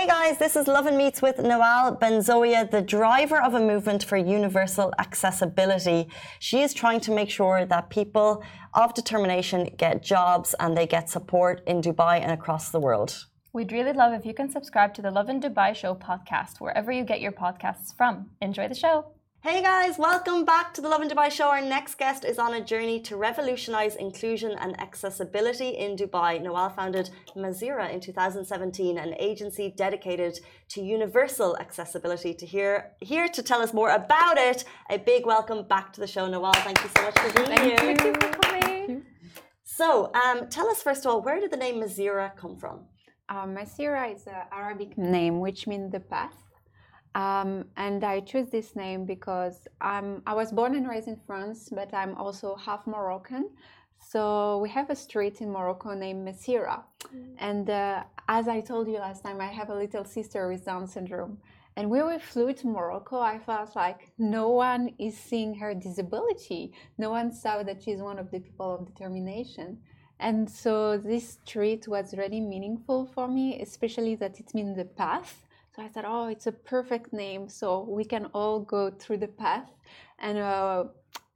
Hey guys, this is Love and Meets with Nawal Benzaouia, the driver of a movement for universal accessibility. She is trying to make sure that people of determination get jobs and they get support in Dubai and across the world. We'd really love if you can subscribe to the Lovin Dubai Show podcast wherever you get your podcasts from. Enjoy the show. Hey guys, welcome back to the Lovin Dubai show. Our next guest is on a journey to revolutionize inclusion and accessibility in Dubai. Nawal founded Masira in 2017, an agency dedicated to universal accessibility. To hear here to tell us more about it, a big welcome back to the show, Nawal. Thank you so much for being Thank here. you. Thank you for coming. So, um, tell us first of all, where did the name Masira come from? Uh, Masira is an Arabic name which means the path. Um, and I chose this name because I'm, I was born and raised in France, but I'm also half Moroccan. So we have a street in Morocco named Masira. And uh, as I told you last time, I have a little sister with Down syndrome. And when we flew to Morocco, I felt like no one is seeing her disability. No one saw that she's one of the people of determination. And so this street was really meaningful for me, especially that it means the path. So I said, oh, it's a perfect name. So we can all go through the path and uh,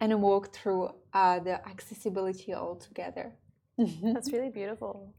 and walk through uh, the accessibility all together. That's really beautiful.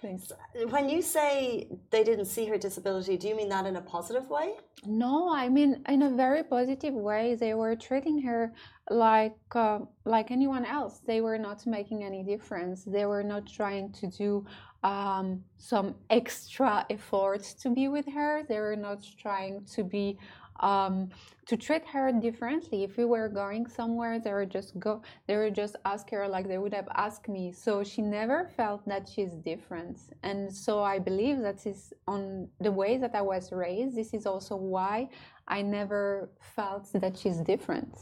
Thanks. When you say they didn't see her disability, do you mean that in a positive way? No, I mean in a very positive way. They were treating her like uh, like anyone else. They were not making any difference. They were not trying to do um, some extra efforts to be with her. They were not trying to be um, to treat her differently. If we were going somewhere, they would just go. They would just ask her like they would have asked me. So she never felt that she's different. And so I believe that is on the way that I was raised. This is also why I never felt that she's different.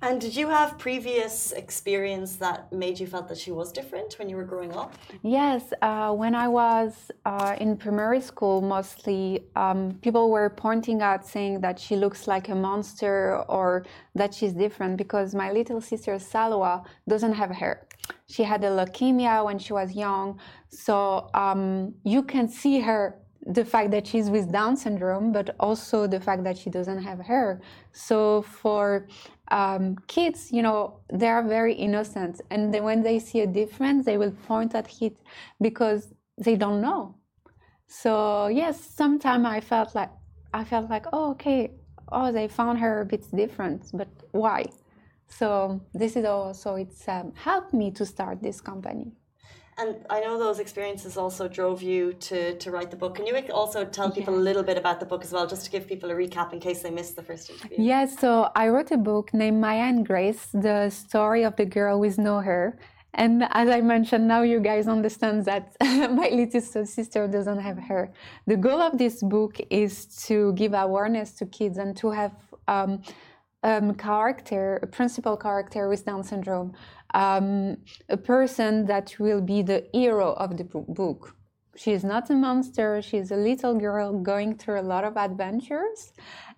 And did you have previous experience that made you felt that she was different when you were growing up? Yes, uh, when I was uh, in primary school, mostly um, people were pointing out saying that she looks like a monster or that she's different because my little sister Salwa doesn't have hair. She had a leukemia when she was young, so um, you can see her the fact that she's with Down syndrome, but also the fact that she doesn't have hair. So for um, kids, you know, they are very innocent, and then when they see a difference, they will point at it because they don't know. So yes, sometimes I felt like I felt like, oh, okay, oh, they found her a bit different, but why? So this is also it's um, helped me to start this company. And I know those experiences also drove you to, to write the book. Can you also tell people a little bit about the book as well, just to give people a recap in case they missed the first interview? Yes, so I wrote a book named Maya and Grace, the story of the girl with no hair. And as I mentioned, now you guys understand that my little sister doesn't have hair. The goal of this book is to give awareness to kids and to have um, um, character, a principal character with Down syndrome, um, a person that will be the hero of the book. She is not a monster. She's a little girl going through a lot of adventures,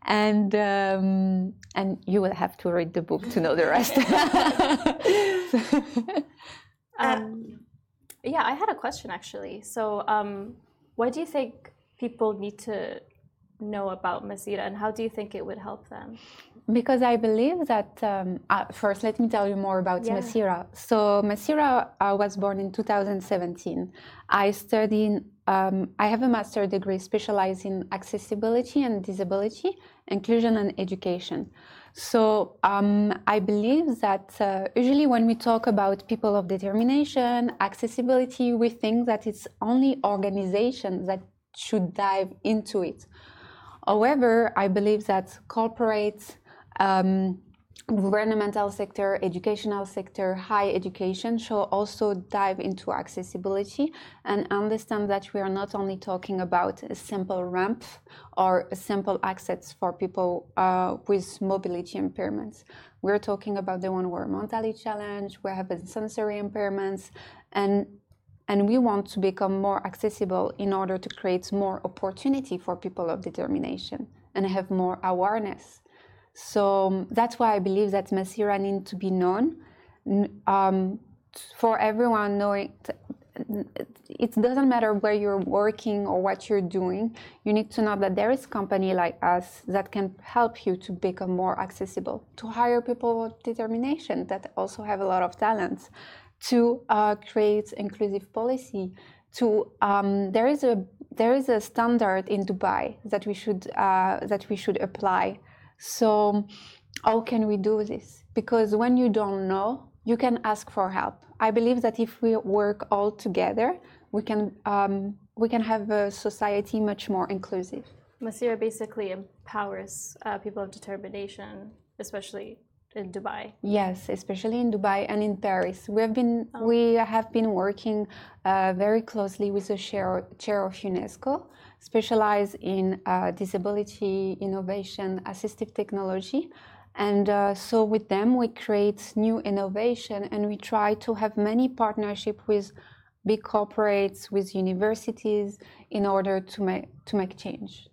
and um, and you will have to read the book to know the rest. um, yeah, I had a question actually. So, um, why do you think people need to know about Masira, and how do you think it would help them? Because I believe that, um, uh, first, let me tell you more about Yeah. Masira. So, Masira uh, was born in 2017. I studied, um, I have a master degree specialized in accessibility and disability, inclusion and education. So, um, I believe that uh, usually when we talk about people of determination, accessibility, we think that it's only organizations that should dive into it. However, I believe that corporate, um, governmental sector, educational sector, high education should also dive into accessibility and understand that we are not only talking about a simple ramp or a simple access for people uh, with mobility impairments. We're talking about the one who are mentally challenged, we have sensory impairments, and and we want to become more accessible in order to create more opportunity for people of determination and have more awareness. So um, that's why I believe that Masira needs to be known. Um, for everyone knowing, it doesn't matter where you're working or what you're doing. You need to know that there is company like us that can help you to become more accessible, to hire people with determination that also have a lot of talents, to uh, create inclusive policy. To um, there is a there is a standard in Dubai that we should uh, that we should apply. So how can we do this? Because when you don't know, you can ask for help. I believe that if we work all together, we can um, we can have a society much more inclusive. Masira basically empowers uh, people of determination, especially in Dubai. Yes, especially in Dubai and in Paris. We have been oh. we have been working uh, very closely with the chair, chair of UNESCO, specialized in uh, disability innovation, assistive technology. And uh, so with them, we create new innovation and we try to have many partnership with big corporates, with universities in order to make, to make change.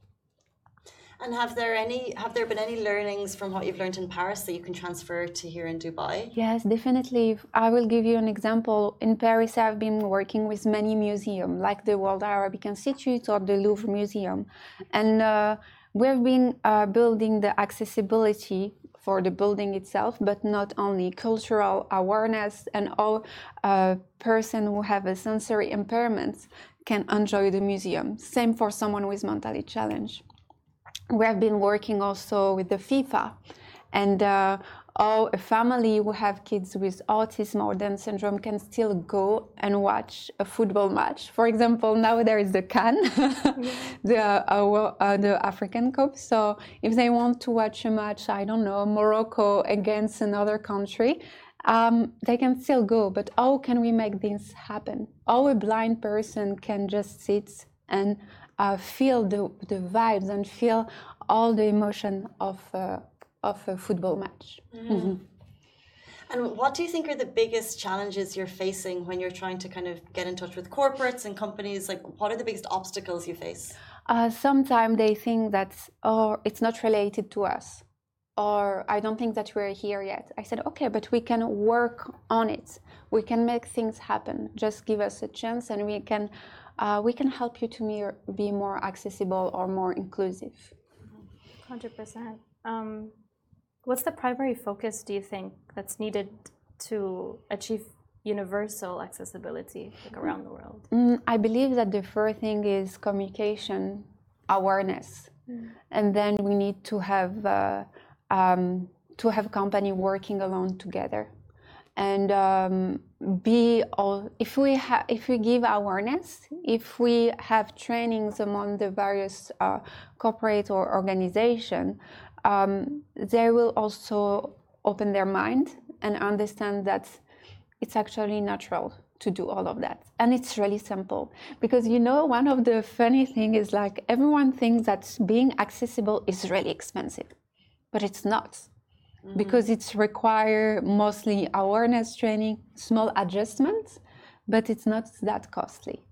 And have there any have there been any learnings from what you've learned in Paris that you can transfer to here in Dubai? Yes, definitely. I will give you an example. In Paris, I've been working with many museums, like the World Arabic Institute or the Louvre Museum, and uh, we've been uh, building the accessibility for the building itself, but not only cultural awareness and all uh, person who have a sensory impairments can enjoy the museum. Same for someone with mentally challenged. We have been working also with the FIFA and uh, or a family who have kids with autism or Down syndrome can still go and watch a football match. For example, now there is the CAN, the, uh, uh, the African Cup. So if they want to watch a match, I don't know, Morocco against another country, um, they can still go. But how can we make this happen? How a blind person can just sit and uh, feel the, the vibes and feel all the emotion of uh, of a football match. Mm. Mm-hmm. And what do you think are the biggest challenges you're facing when you're trying to kind of get in touch with corporates and companies? Like, what are the biggest obstacles you face? Uh, Sometimes they think that, oh, it's not related to us, or I don't think that we're here yet. I said, okay, but we can work on it. We can make things happen. Just give us a chance, and we can, uh, we can help you to be more accessible or more inclusive. Hundred percent. Um, What's the primary focus, do you think, that's needed to achieve universal accessibility like around the world? Mm, I believe that the first thing is communication awareness, mm. and then we need to have uh, um, to have company working alone together, and um, be all. If we have, if we give awareness, if we have trainings among the various uh, corporate or organization, um, they will also open their mind and understand that it's actually natural to do all of that and it's really simple because you know one of the funny thing is like everyone thinks that being accessible is really expensive but it's not mm-hmm. because it's require mostly awareness training small adjustments but it's not that costly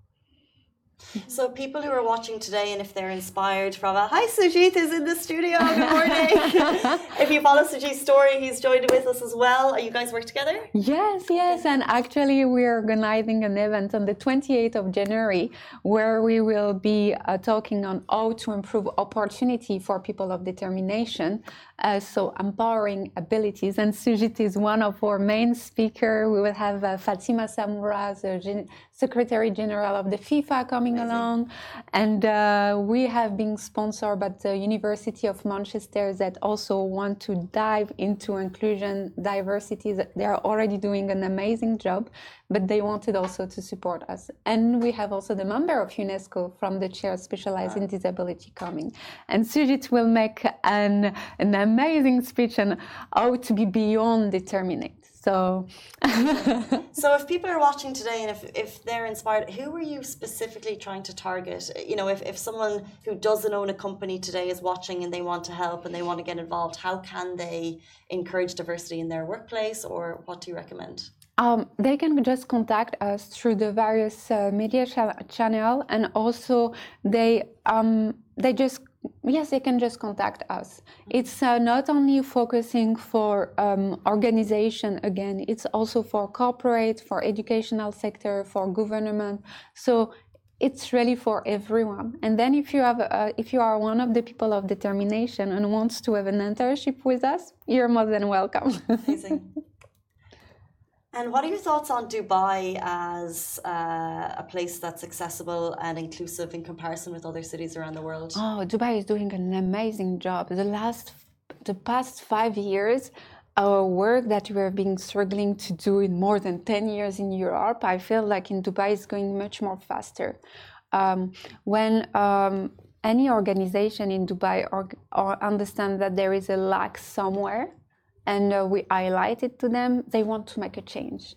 so people who are watching today, and if they're inspired from a hi, Sujit is in the studio. Good morning. if you follow Sujit's story, he's joined with us as well. Are you guys work together? Yes, yes. And actually, we're organizing an event on the 28th of January where we will be uh, talking on how to improve opportunity for people of determination. Uh, so empowering abilities. And Sujit is one of our main speakers. We will have uh, Fatima Samoura, the Gen- Secretary General of the FIFA, coming along. And uh, we have been sponsored by the University of Manchester that also want to dive into inclusion, diversity. They are already doing an amazing job, but they wanted also to support us. And we have also the member of UNESCO from the chair specialized in disability coming. And Sujit will make an, an amazing speech and how to be beyond determinate. So, so if people are watching today and if, if they're inspired, who are you specifically trying to target? You know, if, if someone who doesn't own a company today is watching and they want to help and they want to get involved, how can they encourage diversity in their workplace or what do you recommend? Um, they can just contact us through the various uh, media ch- channel and also they um, they just yes, they can just contact us. It's uh, not only focusing for um, organization again, it's also for corporate, for educational sector, for government. So it's really for everyone. And then if you have, uh, if you are one of the people of determination and wants to have an internship with us, you're more than welcome. Amazing. And what are your thoughts on Dubai as uh, a place that's accessible and inclusive in comparison with other cities around the world? Oh, Dubai is doing an amazing job. The last, the past five years, our work that we have been struggling to do in more than 10 years in Europe, I feel like in Dubai is going much more faster. Um, when um, any organization in Dubai or, or understand that there is a lack somewhere, and uh, we highlight it to them, they want to make a change.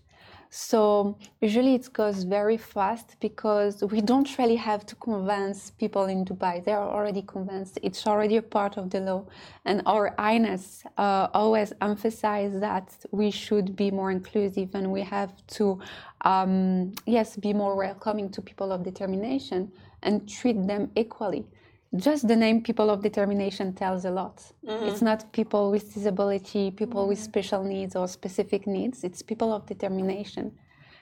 So usually it goes very fast because we don't really have to convince people in Dubai. They are already convinced. It's already a part of the law. And our Highness uh, always emphasize that we should be more inclusive and we have to, um, yes, be more welcoming to people of determination and treat them equally just the name people of determination tells a lot. Mm-hmm. it's not people with disability people mm-hmm. with special needs or specific needs. It's people of determination.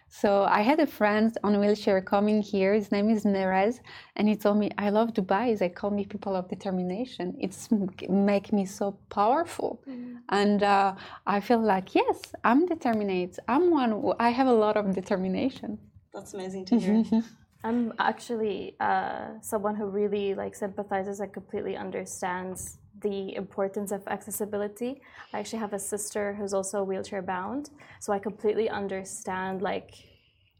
So i had a friend on wheelchair coming here. His name is nerez and he told me i love dubai. They call me people of determination. It's make me so powerful. Mm-hmm. and uh, i feel like yes i'm determined i'm one i have a lot of determination. That's amazing to hear I'm actually uh, someone who really like sympathizes and completely understands the importance of accessibility. I actually have a sister who's also wheelchair bound, so I completely understand like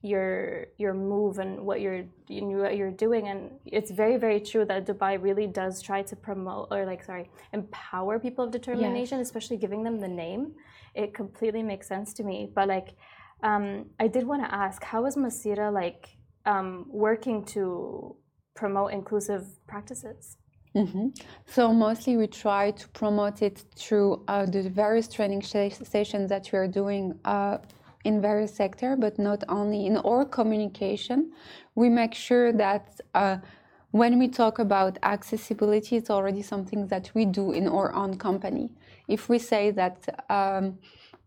your your move and what you're you know, what you're doing and it's very very true that Dubai really does try to promote or like sorry empower people of determination especially giving them the name it completely makes sense to me but like um, I did want to ask how is Masira like um, working to promote inclusive practices? Mm-hmm. So mostly we try to promote it through uh, the various training sessions that we are doing uh, in various sectors, but not only in our communication. We make sure that uh, when we talk about accessibility, it's already something that we do in our own company. If we say that um,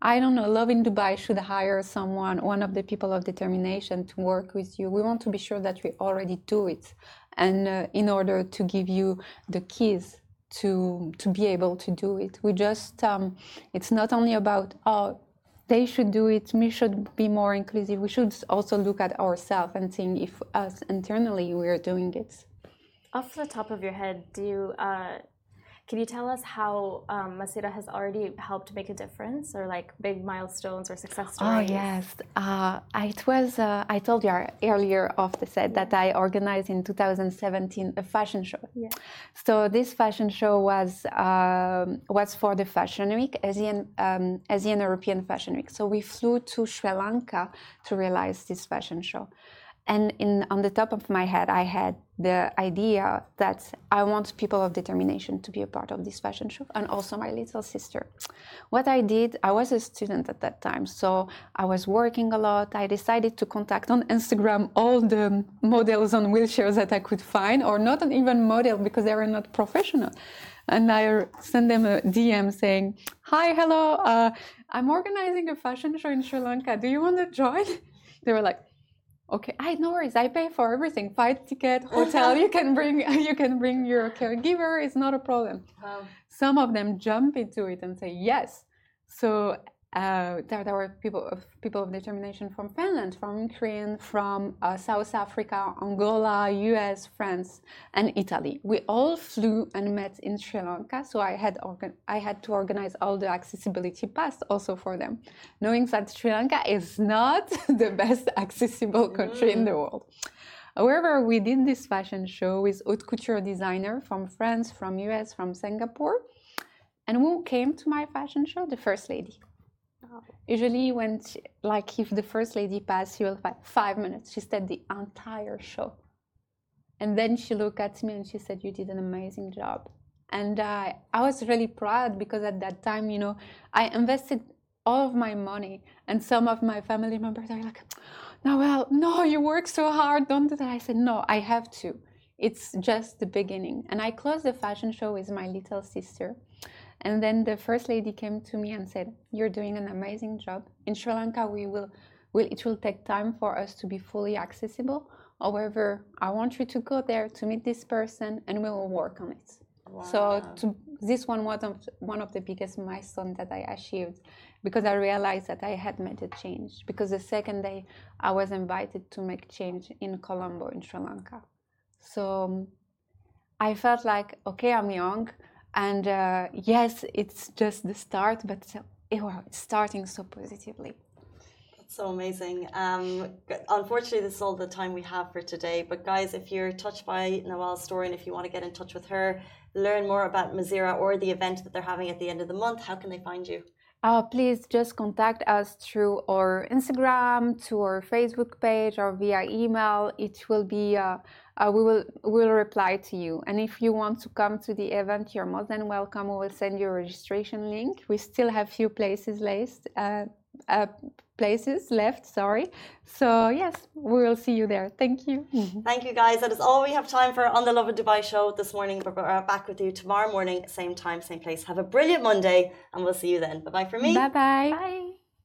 I don't know, Lovin Dubai should hire someone, one of the people of determination to work with you. We want to be sure that we already do it. And uh, in order to give you the keys to, to be able to do it, we just, um, it's not only about, oh, they should do it, we should be more inclusive. We should also look at ourselves and think if us internally we are doing it. Off the top of your head, do you, uh, can you tell us how um, Masira has already helped make a difference, or like big milestones or success oh, stories? Oh yes, uh, it was. Uh, I told you earlier off the set that I organized in 2017 a fashion show. Yeah. So this fashion show was um, was for the Fashion Week, Asian um, Asian European Fashion Week. So we flew to Sri Lanka to realize this fashion show. And in, on the top of my head, I had the idea that I want people of determination to be a part of this fashion show, and also my little sister. What I did, I was a student at that time, so I was working a lot. I decided to contact on Instagram all the models on wheelchairs that I could find, or not even model because they were not professional. And I sent them a DM saying, "Hi, hello, uh, I'm organizing a fashion show in Sri Lanka. Do you want to join?" They were like, okay i no worries i pay for everything flight ticket hotel you can bring you can bring your caregiver it's not a problem wow. some of them jump into it and say yes so uh, there, there were people of people of determination from Finland, from Ukraine, from uh, South Africa, Angola, U.S., France, and Italy. We all flew and met in Sri Lanka, so I had I had to organize all the accessibility pass also for them, knowing that Sri Lanka is not the best accessible country mm. in the world. However, we did this fashion show with haute couture designer from France, from US, from Singapore. And who came to my fashion show? The first lady. Usually, when she, like if the first lady passed, she will like five minutes. She stayed the entire show, and then she looked at me and she said, "You did an amazing job." And uh, I was really proud because at that time, you know, I invested all of my money, and some of my family members are like, "No, well, no, you work so hard, don't do that." I said, "No, I have to." it's just the beginning. And I closed the fashion show with my little sister. And then the first lady came to me and said, You're doing an amazing job. In Sri Lanka, we will, will, it will take time for us to be fully accessible. However, I want you to go there to meet this person and we will work on it. Wow. So to, this one was one of the biggest milestones that I achieved because I realized that I had made a change. Because the second day I was invited to make change in Colombo in Sri Lanka. So I felt like, okay, I'm young, and uh, yes, it's just the start, but it's starting so positively. That's so amazing. Um, unfortunately, this is all the time we have for today. But guys, if you're touched by Nawal's story and if you want to get in touch with her, learn more about Masira or the event that they're having at the end of the month, how can they find you? Uh, please just contact us through our Instagram, to our Facebook page, or via email. It will be uh, uh, we will will reply to you. And if you want to come to the event, you're more than welcome. We will send you a registration link. We still have few places left. Uh, places left sorry. So yes we will see you there. Thank you. Thank you guys. That is all we have time for on the Love lovin dubai show this morning but we're back with you tomorrow morning same time same place. Have a brilliant monday and we'll see you then. Bye bye for me. Bye bye bye